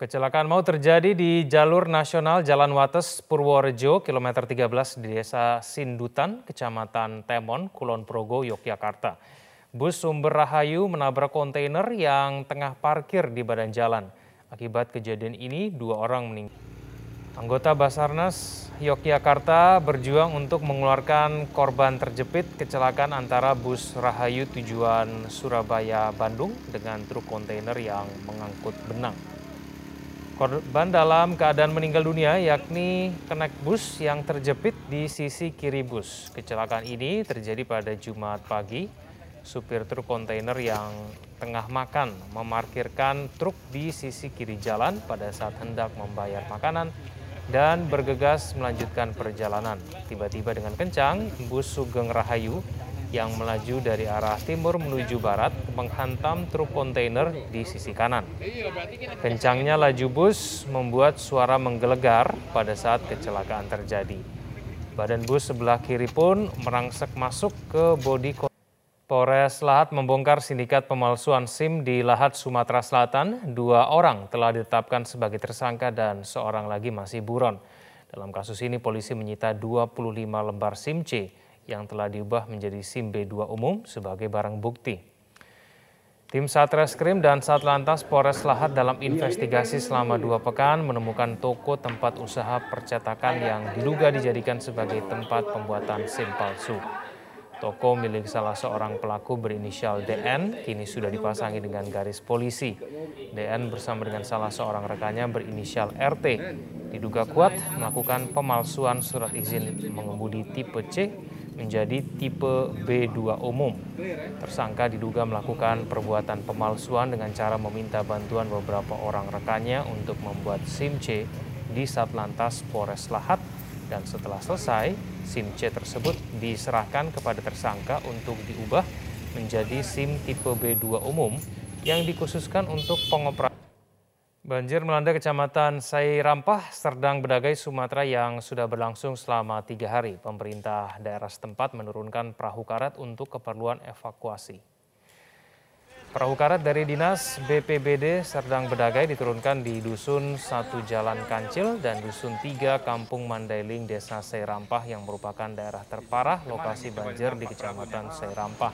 Kecelakaan mau terjadi di jalur nasional Jalan Wates Purworejo, kilometer 13 di desa Sindutan, Kecamatan Temon, Kulon Progo, Yogyakarta. Bus sumber Rahayu menabrak kontainer yang tengah parkir di badan jalan. Akibat kejadian ini, dua orang meninggal. Anggota Basarnas Yogyakarta berjuang untuk mengeluarkan korban terjepit kecelakaan antara bus Rahayu tujuan Surabaya-Bandung dengan truk kontainer yang mengangkut benang. Korban dalam keadaan meninggal dunia yakni kenek bus yang terjepit di sisi kiri bus. Kecelakaan ini terjadi pada Jumat pagi. Supir truk kontainer yang tengah makan memarkirkan truk di sisi kiri jalan pada saat hendak membayar makanan dan bergegas melanjutkan perjalanan. Tiba-tiba dengan kencang, bus Sugeng Rahayu yang melaju dari arah timur menuju barat menghantam truk kontainer di sisi kanan. Kencangnya laju bus membuat suara menggelegar pada saat kecelakaan terjadi. Badan bus sebelah kiri pun merangsek masuk ke bodi Polres Lahat membongkar sindikat pemalsuan SIM di Lahat, Sumatera Selatan. Dua orang telah ditetapkan sebagai tersangka dan seorang lagi masih buron. Dalam kasus ini polisi menyita 25 lembar SIM C yang telah diubah menjadi SIM B2 umum sebagai barang bukti. Tim Satreskrim dan Satlantas Polres Lahat dalam investigasi selama dua pekan menemukan toko tempat usaha percetakan yang diduga dijadikan sebagai tempat pembuatan SIM palsu. Toko milik salah seorang pelaku berinisial DN kini sudah dipasangi dengan garis polisi. DN bersama dengan salah seorang rekannya berinisial RT diduga kuat melakukan pemalsuan surat izin mengemudi tipe C menjadi tipe B2 umum. Tersangka diduga melakukan perbuatan pemalsuan dengan cara meminta bantuan beberapa orang rekannya untuk membuat SIM C di Satlantas Polres Lahat dan setelah selesai, SIM C tersebut diserahkan kepada tersangka untuk diubah menjadi SIM tipe B2 umum yang dikhususkan untuk pengoperasian Banjir melanda Kecamatan Sairampah, Serdang Bedagai, Sumatera yang sudah berlangsung selama tiga hari. Pemerintah daerah setempat menurunkan perahu karet untuk keperluan evakuasi. Perahu karet dari Dinas BPBD Serdang Bedagai diturunkan di Dusun Satu Jalan Kancil dan Dusun Tiga Kampung Mandailing, Desa Sairampah yang merupakan daerah terparah lokasi banjir di Kecamatan Sairampah.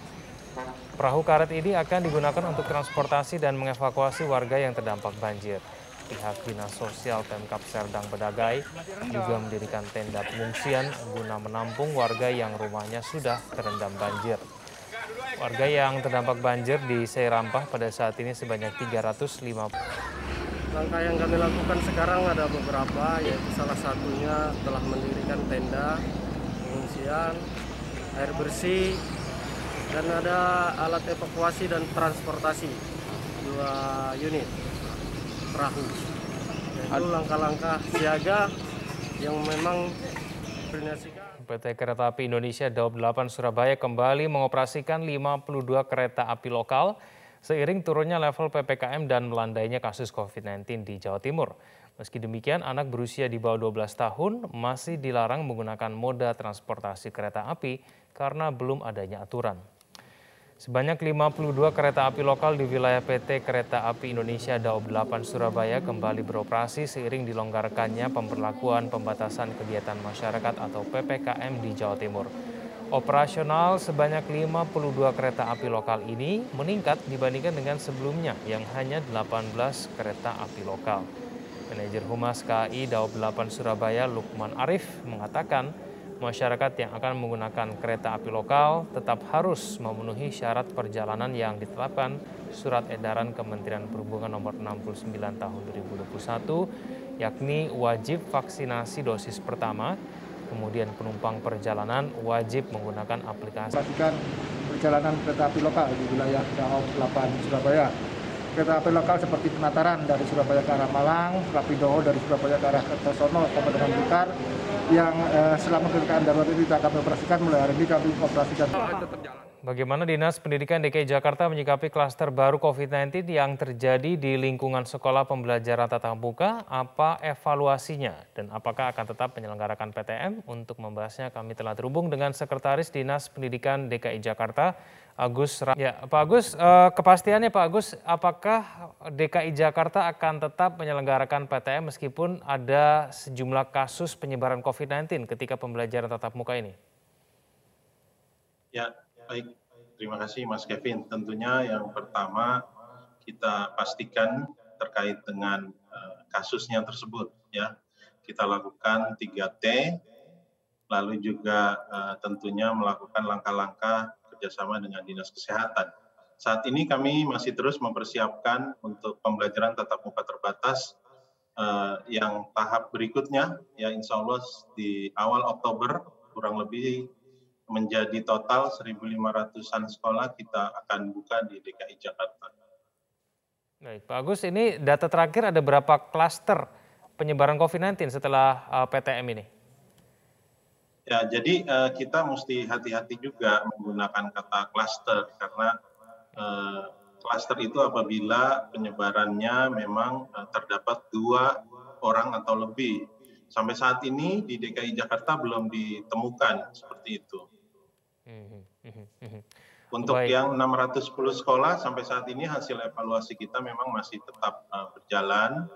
Perahu karet ini akan digunakan untuk transportasi dan mengevakuasi warga yang terdampak banjir. Pihak Dinas Sosial Pemkap Serdang Bedagai juga mendirikan tenda pengungsian guna menampung warga yang rumahnya sudah terendam banjir. Warga yang terdampak banjir di Serampah pada saat ini sebanyak 350. Langkah yang kami lakukan sekarang ada beberapa, yaitu salah satunya telah mendirikan tenda pengungsian, air bersih, dan ada alat evakuasi dan transportasi dua unit perahu itu langkah-langkah siaga yang memang PT Kereta Api Indonesia Daup 8 Surabaya kembali mengoperasikan 52 kereta api lokal seiring turunnya level PPKM dan melandainya kasus COVID-19 di Jawa Timur. Meski demikian, anak berusia di bawah 12 tahun masih dilarang menggunakan moda transportasi kereta api karena belum adanya aturan. Sebanyak 52 kereta api lokal di wilayah PT Kereta Api Indonesia Daob 8 Surabaya kembali beroperasi seiring dilonggarkannya pemberlakuan pembatasan kegiatan masyarakat atau PPKM di Jawa Timur. Operasional sebanyak 52 kereta api lokal ini meningkat dibandingkan dengan sebelumnya yang hanya 18 kereta api lokal. Manajer Humas KAI Daob 8 Surabaya Lukman Arif mengatakan masyarakat yang akan menggunakan kereta api lokal tetap harus memenuhi syarat perjalanan yang ditetapkan Surat Edaran Kementerian Perhubungan Nomor 69 Tahun 2021, yakni wajib vaksinasi dosis pertama, kemudian penumpang perjalanan wajib menggunakan aplikasi. perjalanan kereta api lokal di wilayah Daob 8 Surabaya. Kereta api lokal seperti Penataran dari Surabaya ke arah Malang, Rapido dari Surabaya ke arah Kertosono sampai dengan Blitar, yang eh, selama keadaan darurat ini tidak kami operasikan mulai hari ini kami operasikan. Bagaimana Dinas Pendidikan DKI Jakarta menyikapi klaster baru COVID-19 yang terjadi di lingkungan sekolah pembelajaran tatap muka? Apa evaluasinya dan apakah akan tetap menyelenggarakan PTM? Untuk membahasnya kami telah terhubung dengan Sekretaris Dinas Pendidikan DKI Jakarta, Agus. Ya, Pak Agus, eh, kepastiannya Pak Agus, apakah DKI Jakarta akan tetap menyelenggarakan PTM meskipun ada sejumlah kasus penyebaran COVID-19 ketika pembelajaran tatap muka ini? Ya, baik. Terima kasih Mas Kevin. Tentunya yang pertama kita pastikan terkait dengan uh, kasusnya tersebut ya. Kita lakukan 3T lalu juga uh, tentunya melakukan langkah-langkah kerjasama dengan Dinas Kesehatan. Saat ini kami masih terus mempersiapkan untuk pembelajaran tatap muka terbatas uh, yang tahap berikutnya ya insya Allah di awal Oktober kurang lebih menjadi total 1.500-an sekolah kita akan buka di DKI Jakarta. Baik, Pak Agus, ini data terakhir ada berapa klaster penyebaran COVID-19 setelah uh, PTM ini? Ya, jadi uh, kita mesti hati-hati juga menggunakan kata klaster karena uh, klaster itu apabila penyebarannya memang uh, terdapat dua orang atau lebih. Sampai saat ini di DKI Jakarta belum ditemukan seperti itu. Untuk Baik. yang 610 sekolah sampai saat ini hasil evaluasi kita memang masih tetap uh, berjalan.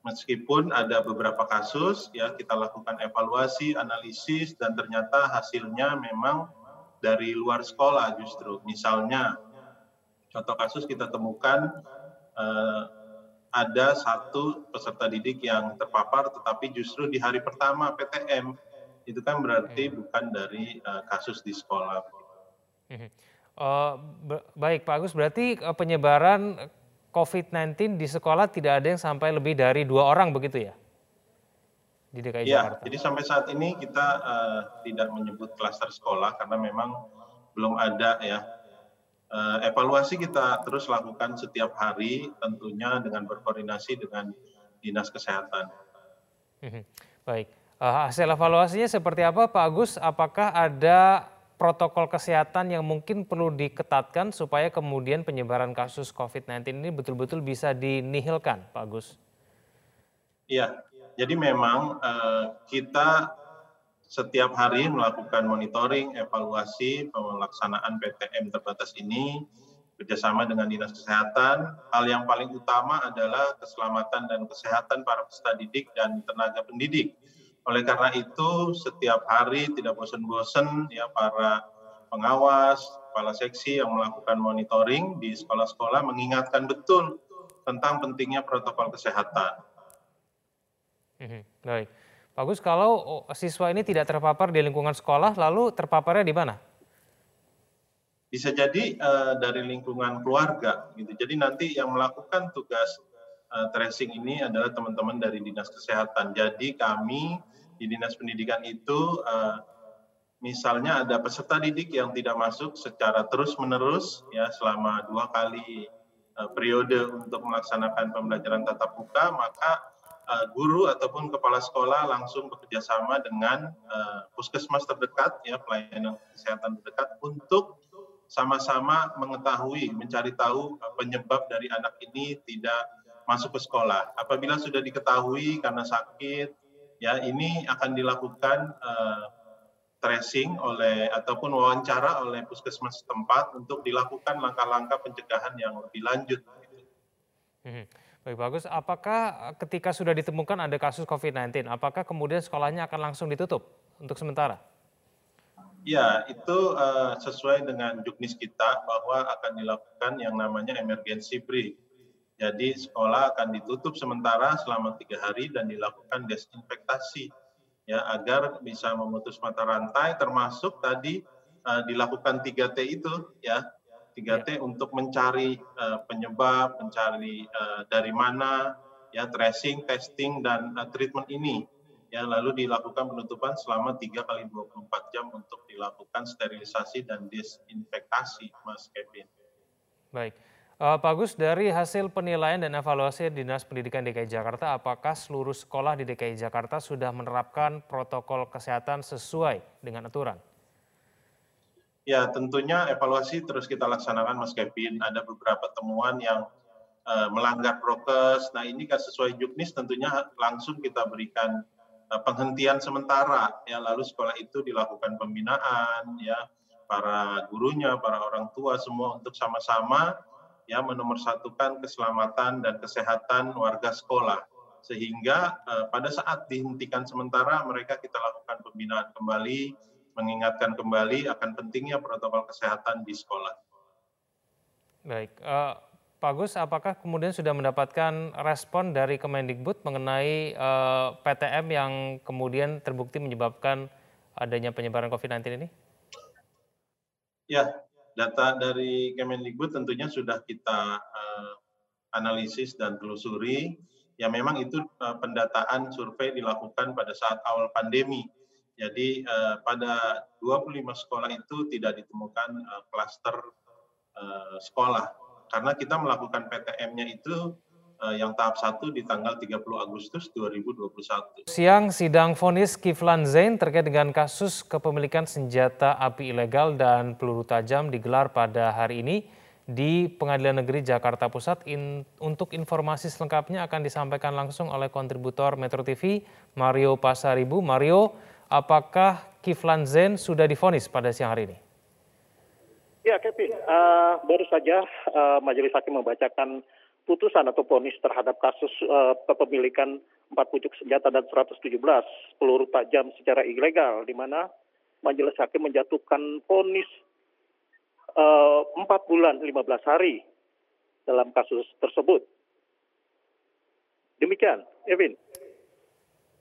Meskipun ada beberapa kasus ya kita lakukan evaluasi, analisis dan ternyata hasilnya memang dari luar sekolah justru. Misalnya contoh kasus kita temukan uh, ada satu peserta didik yang terpapar tetapi justru di hari pertama PTM itu kan berarti hmm. bukan dari uh, kasus di sekolah. Uh, baik Pak Agus, berarti uh, penyebaran COVID-19 di sekolah tidak ada yang sampai lebih dari dua orang begitu ya? Di DKI ya, Jakarta. Jadi sampai saat ini kita uh, tidak menyebut klaster sekolah karena memang belum ada ya. Uh, evaluasi kita terus lakukan setiap hari tentunya dengan berkoordinasi dengan Dinas Kesehatan. Mhm. Baik. Uh, hasil evaluasinya seperti apa Pak Agus? Apakah ada protokol kesehatan yang mungkin perlu diketatkan supaya kemudian penyebaran kasus COVID-19 ini betul-betul bisa dinihilkan, Pak Agus? Iya, jadi memang uh, kita setiap hari melakukan monitoring, evaluasi pelaksanaan PTM terbatas ini bekerjasama dengan Dinas Kesehatan. Hal yang paling utama adalah keselamatan dan kesehatan para peserta didik dan tenaga pendidik oleh karena itu, setiap hari tidak bosan-bosan ya para pengawas, kepala seksi yang melakukan monitoring di sekolah-sekolah mengingatkan betul tentang pentingnya protokol kesehatan. Mhm, baik. Bagus kalau oh, siswa ini tidak terpapar di lingkungan sekolah, lalu terpaparnya di mana? Bisa jadi uh, dari lingkungan keluarga, gitu. Jadi nanti yang melakukan tugas uh, tracing ini adalah teman-teman dari dinas kesehatan. Jadi kami di dinas pendidikan itu uh, misalnya ada peserta didik yang tidak masuk secara terus menerus ya selama dua kali uh, periode untuk melaksanakan pembelajaran tatap muka maka uh, guru ataupun kepala sekolah langsung bekerja sama dengan uh, puskesmas terdekat ya pelayanan kesehatan terdekat untuk sama-sama mengetahui mencari tahu penyebab dari anak ini tidak masuk ke sekolah. Apabila sudah diketahui karena sakit, ya ini akan dilakukan uh, tracing oleh ataupun wawancara oleh puskesmas setempat untuk dilakukan langkah-langkah pencegahan yang lebih lanjut. Hmm. Baik bagus. Apakah ketika sudah ditemukan ada kasus COVID-19, apakah kemudian sekolahnya akan langsung ditutup untuk sementara? Ya, itu uh, sesuai dengan juknis kita bahwa akan dilakukan yang namanya emergency break jadi sekolah akan ditutup sementara selama tiga hari dan dilakukan desinfektasi ya agar bisa memutus mata rantai termasuk tadi uh, dilakukan 3T itu ya 3T ya. untuk mencari uh, penyebab, mencari uh, dari mana ya tracing, testing dan uh, treatment ini ya lalu dilakukan penutupan selama 3 kali 24 jam untuk dilakukan sterilisasi dan desinfektasi Mas Kevin. Baik. Uh, Pak Agus, dari hasil penilaian dan evaluasi Dinas Pendidikan DKI Jakarta, apakah seluruh sekolah di DKI Jakarta sudah menerapkan protokol kesehatan sesuai dengan aturan? Ya, tentunya evaluasi terus kita laksanakan Mas Kevin. Ada beberapa temuan yang uh, melanggar prokes. Nah, ini kan sesuai juknis tentunya langsung kita berikan uh, penghentian sementara ya lalu sekolah itu dilakukan pembinaan ya para gurunya, para orang tua semua untuk sama-sama ya menomorsatukan keselamatan dan kesehatan warga sekolah sehingga uh, pada saat dihentikan sementara mereka kita lakukan pembinaan kembali mengingatkan kembali akan pentingnya protokol kesehatan di sekolah. Baik, uh, Pak Gus, apakah kemudian sudah mendapatkan respon dari Kemendikbud mengenai uh, eh, PTM yang kemudian terbukti menyebabkan adanya penyebaran COVID-19 ini? Ya, data dari Kemendikbud tentunya sudah kita uh, analisis dan telusuri. Ya memang itu uh, pendataan survei dilakukan pada saat awal pandemi jadi uh, pada 25 sekolah itu tidak ditemukan uh, klaster uh, sekolah karena kita melakukan PTM-nya itu yang tahap 1 di tanggal 30 Agustus 2021. Siang sidang vonis Kiflan Zain terkait dengan kasus kepemilikan senjata api ilegal dan peluru tajam digelar pada hari ini di Pengadilan Negeri Jakarta Pusat. In, untuk informasi selengkapnya akan disampaikan langsung oleh kontributor Metro TV Mario Pasaribu. Mario, apakah Kiflan Zen sudah difonis pada siang hari ini? Ya, Kevin, uh, baru saja uh, Majelis Hakim membacakan putusan atau vonis terhadap kasus uh, kepemilikan empat pucuk senjata dan 117 peluru tajam secara ilegal, di mana Majelis Hakim menjatuhkan vonis empat uh, bulan 15 hari dalam kasus tersebut. Demikian, Evin.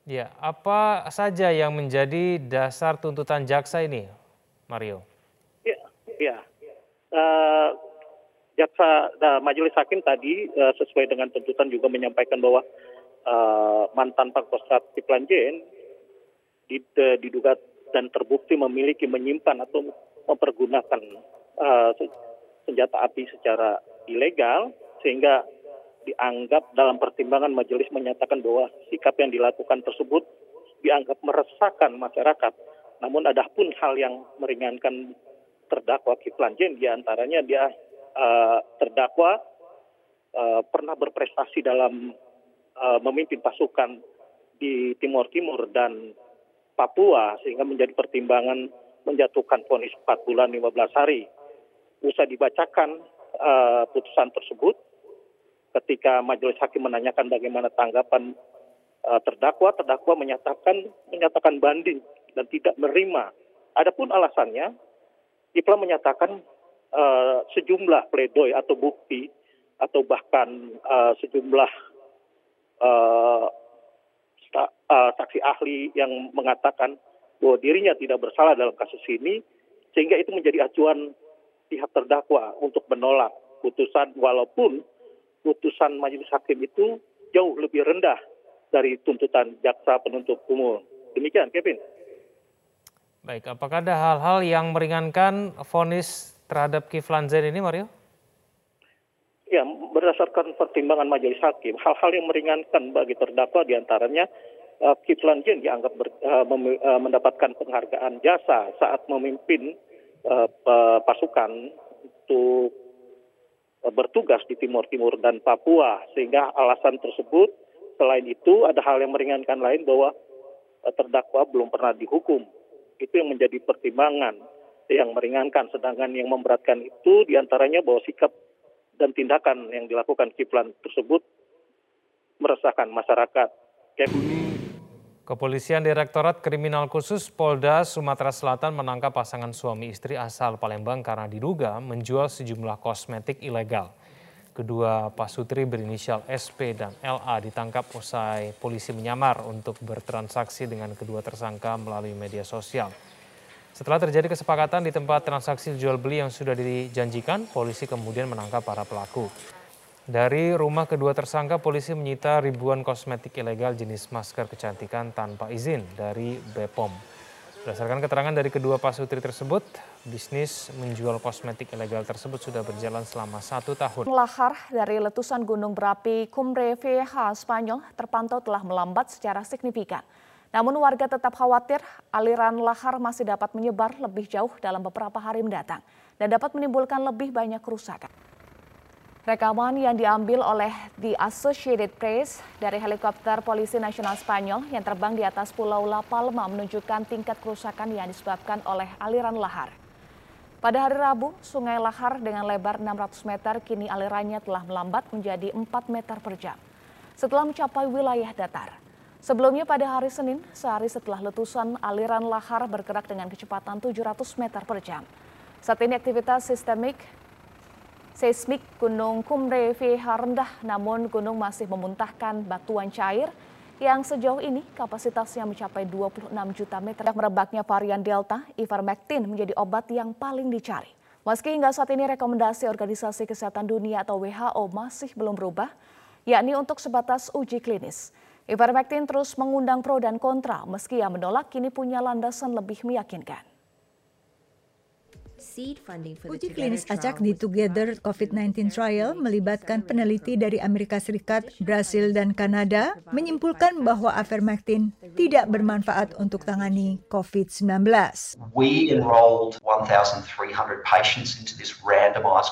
Ya, apa saja yang menjadi dasar tuntutan jaksa ini, Mario? Ya, ya. Uh, jaksa nah, majelis hakim tadi uh, sesuai dengan tuntutan juga menyampaikan bahwa uh, mantan Pangkostrat Kiflan Jen diduga dan terbukti memiliki menyimpan atau mempergunakan uh, senjata api secara ilegal sehingga dianggap dalam pertimbangan majelis menyatakan bahwa sikap yang dilakukan tersebut dianggap meresahkan masyarakat. Namun ada pun hal yang meringankan terdakwa Kiflan di antaranya dia uh, terdakwa uh, pernah berprestasi dalam uh, memimpin pasukan di Timur Timur dan Papua sehingga menjadi pertimbangan menjatuhkan vonis 4 bulan 15 hari. Usai dibacakan uh, putusan tersebut, ketika majelis hakim menanyakan bagaimana tanggapan uh, terdakwa, terdakwa menyatakan menyatakan banding dan tidak menerima. Adapun alasannya, Kifla menyatakan uh, sejumlah pledoi atau bukti atau bahkan uh, sejumlah uh, saksi ahli yang mengatakan bahwa dirinya tidak bersalah dalam kasus ini, sehingga itu menjadi acuan pihak terdakwa untuk menolak putusan walaupun putusan majelis hakim itu jauh lebih rendah dari tuntutan jaksa penuntut umum. Demikian, Kevin. Baik, apakah ada hal-hal yang meringankan vonis terhadap Kiflan Zain ini, Mario? Ya, berdasarkan pertimbangan majelis hakim, hal-hal yang meringankan bagi terdakwa di antaranya uh, Kiflan Zain dianggap ber, uh, mem, uh, mendapatkan penghargaan jasa saat memimpin uh, pasukan untuk bertugas di Timur Timur dan Papua. Sehingga alasan tersebut selain itu ada hal yang meringankan lain bahwa terdakwa belum pernah dihukum. Itu yang menjadi pertimbangan yang meringankan sedangkan yang memberatkan itu di antaranya bahwa sikap dan tindakan yang dilakukan Kiflan tersebut meresahkan masyarakat. Kepolisian Direktorat Kriminal Khusus Polda Sumatera Selatan menangkap pasangan suami istri asal Palembang karena diduga menjual sejumlah kosmetik ilegal. Kedua pasutri berinisial SP dan LA ditangkap usai polisi menyamar untuk bertransaksi dengan kedua tersangka melalui media sosial. Setelah terjadi kesepakatan di tempat transaksi jual beli yang sudah dijanjikan, polisi kemudian menangkap para pelaku. Dari rumah kedua tersangka, polisi menyita ribuan kosmetik ilegal jenis masker kecantikan tanpa izin dari BPOM. Berdasarkan keterangan dari kedua pasutri tersebut, bisnis menjual kosmetik ilegal tersebut sudah berjalan selama satu tahun. Lahar dari letusan gunung berapi Cumbre Vieja Spanyol terpantau telah melambat secara signifikan. Namun warga tetap khawatir aliran lahar masih dapat menyebar lebih jauh dalam beberapa hari mendatang dan dapat menimbulkan lebih banyak kerusakan. Rekaman yang diambil oleh The Associated Press dari helikopter Polisi Nasional Spanyol yang terbang di atas Pulau La Palma menunjukkan tingkat kerusakan yang disebabkan oleh aliran lahar. Pada hari Rabu, sungai lahar dengan lebar 600 meter kini alirannya telah melambat menjadi 4 meter per jam setelah mencapai wilayah datar. Sebelumnya pada hari Senin, sehari setelah letusan, aliran lahar bergerak dengan kecepatan 700 meter per jam. Saat ini aktivitas sistemik seismik Gunung Kumre VH rendah namun gunung masih memuntahkan batuan cair yang sejauh ini kapasitasnya mencapai 26 juta meter. Merebaknya varian Delta, ivermectin menjadi obat yang paling dicari. Meski hingga saat ini rekomendasi Organisasi Kesehatan Dunia atau WHO masih belum berubah, yakni untuk sebatas uji klinis. Ivermectin terus mengundang pro dan kontra meski yang menolak kini punya landasan lebih meyakinkan. Uji klinis acak di Together COVID-19 Trial melibatkan peneliti dari Amerika Serikat, Brasil, dan Kanada menyimpulkan bahwa Avermectin tidak bermanfaat untuk tangani COVID-19. We enrolled 1,300 patients into this randomized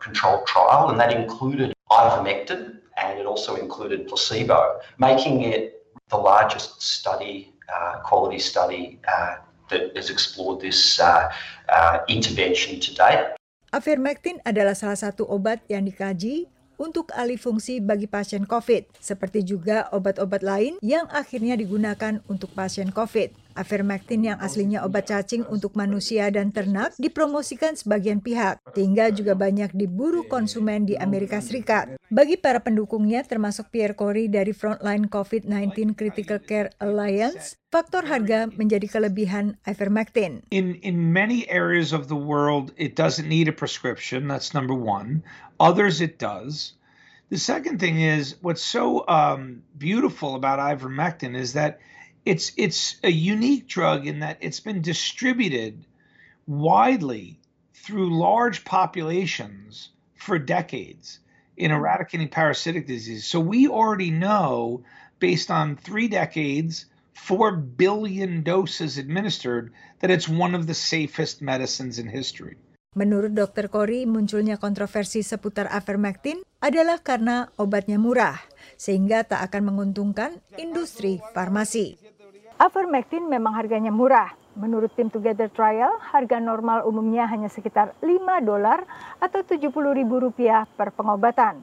controlled trial, and that included ivermectin, and it also included placebo, making it the largest study, uh, quality study uh, that has explored this uh, uh, intervention to date. Avermectin adalah salah satu obat yang dikaji untuk alih fungsi bagi pasien COVID, seperti juga obat-obat lain yang akhirnya digunakan untuk pasien COVID. Avermectin yang aslinya obat cacing untuk manusia dan ternak dipromosikan sebagian pihak, sehingga juga banyak diburu konsumen di Amerika Serikat. Bagi para pendukungnya, termasuk Pierre Corey dari Frontline COVID-19 Critical Care Alliance, faktor harga menjadi kelebihan ivermectin. In in many areas of the world, it doesn't need a prescription. That's number one. Others, it does. The second thing is what's so um, beautiful about ivermectin is that it's it's a unique drug in that it's been distributed widely through large populations for decades in eradicating parasitic disease. So we already know, based on three decades, four billion doses administered, that it's one of the safest medicines in history. Menurut Dr. Kori, munculnya kontroversi seputar Avermectin adalah karena obatnya murah, sehingga tak akan menguntungkan industri farmasi. Avermectin memang harganya murah. Menurut tim Together Trial, harga normal umumnya hanya sekitar 5 dolar atau 70 ribu rupiah per pengobatan.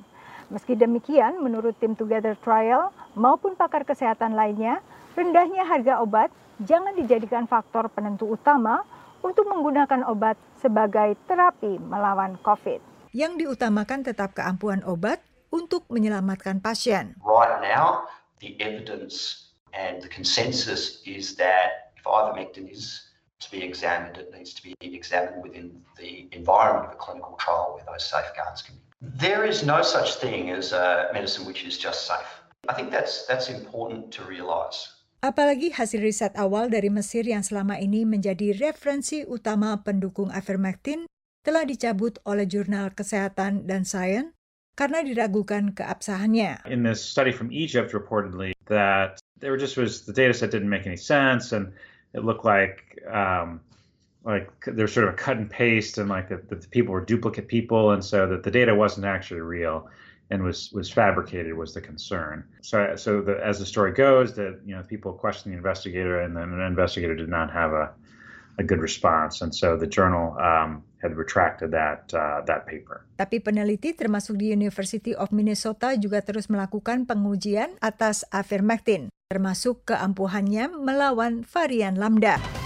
Meski demikian, menurut tim Together Trial maupun pakar kesehatan lainnya, rendahnya harga obat jangan dijadikan faktor penentu utama untuk menggunakan obat sebagai terapi melawan COVID. Yang diutamakan tetap keampuhan obat untuk menyelamatkan pasien. Right now, the evidence And the consensus is that if ivermectin is to be examined, it needs to be examined within the environment of a clinical trial where those safeguards can be. There is no such thing as a medicine which is just safe. I think that's that's important to realise. Apalagi hasil riset awal dari Mesir yang selama ini menjadi referensi utama pendukung ivermectin telah dicabut oleh jurnal kesehatan dan sains karena diragukan keabsahannya. In this study from Egypt reportedly that there just was the data set didn't make any sense and it looked like um, like there's sort of a cut and paste and like the, the people were duplicate people and so that the data wasn't actually real and was was fabricated was the concern. So so the, as the story goes, that you know people questioned the investigator and then the investigator did not have a a good response, and so the journal um, had retracted that uh, that paper. Tapi peneliti termasuk di University of Minnesota juga terus melakukan pengujian atas avermectin, termasuk keampuhannya melawan varian lambda.